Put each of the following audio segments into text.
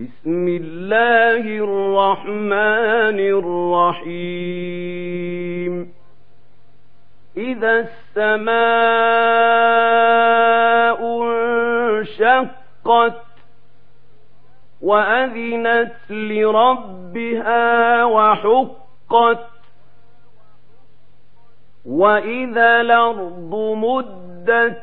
بسم الله الرحمن الرحيم. إذا السماء انشقت وأذنت لربها وحقت وإذا الأرض مدت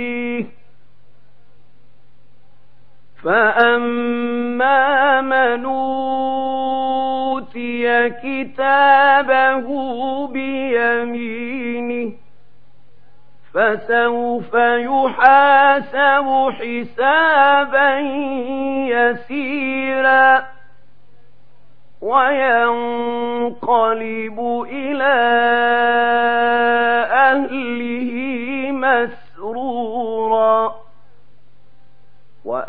فأما من أوتي كتابه بيمينه فسوف يحاسب حسابا يسيرا وينقلب إلى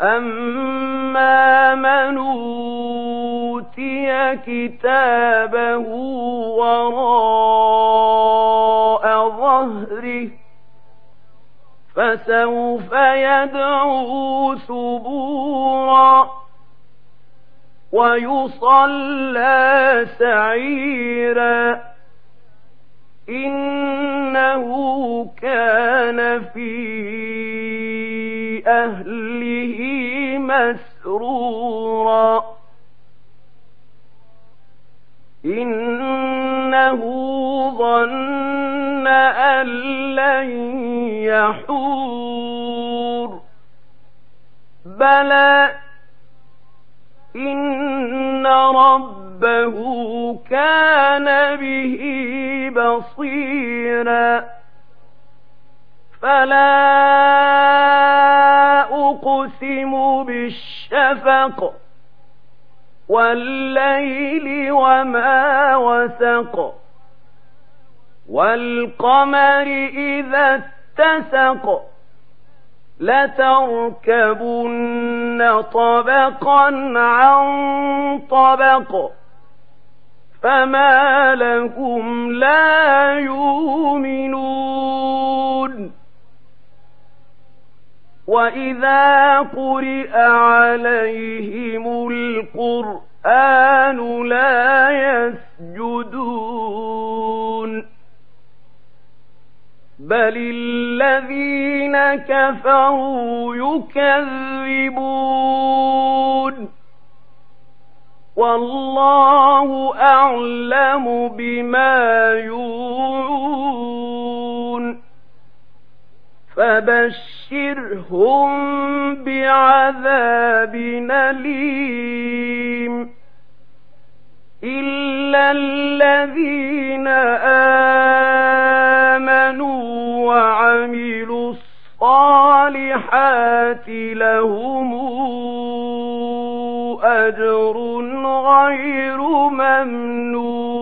وأما من أوتي كتابه وراء ظهره فسوف يدعو ثبورا ويصلى سعيرا إنه كان في أهله مسرورا. إنه ظن أن لن يحور. بلى إن ربه كان به بصيرا. فلا أقسم بالشفق والليل وما وسق والقمر إذا اتسق لتركبن طبقا عن طبق فما لهم لا يؤمنون وإذا قرئ عليهم القرآن لا يسجدون بل الذين كفروا يكذبون والله أعلم بما يوعون فبشرهم بعذاب أليم. إلا الذين آمنوا وعملوا الصالحات لهم أجر غير ممنون.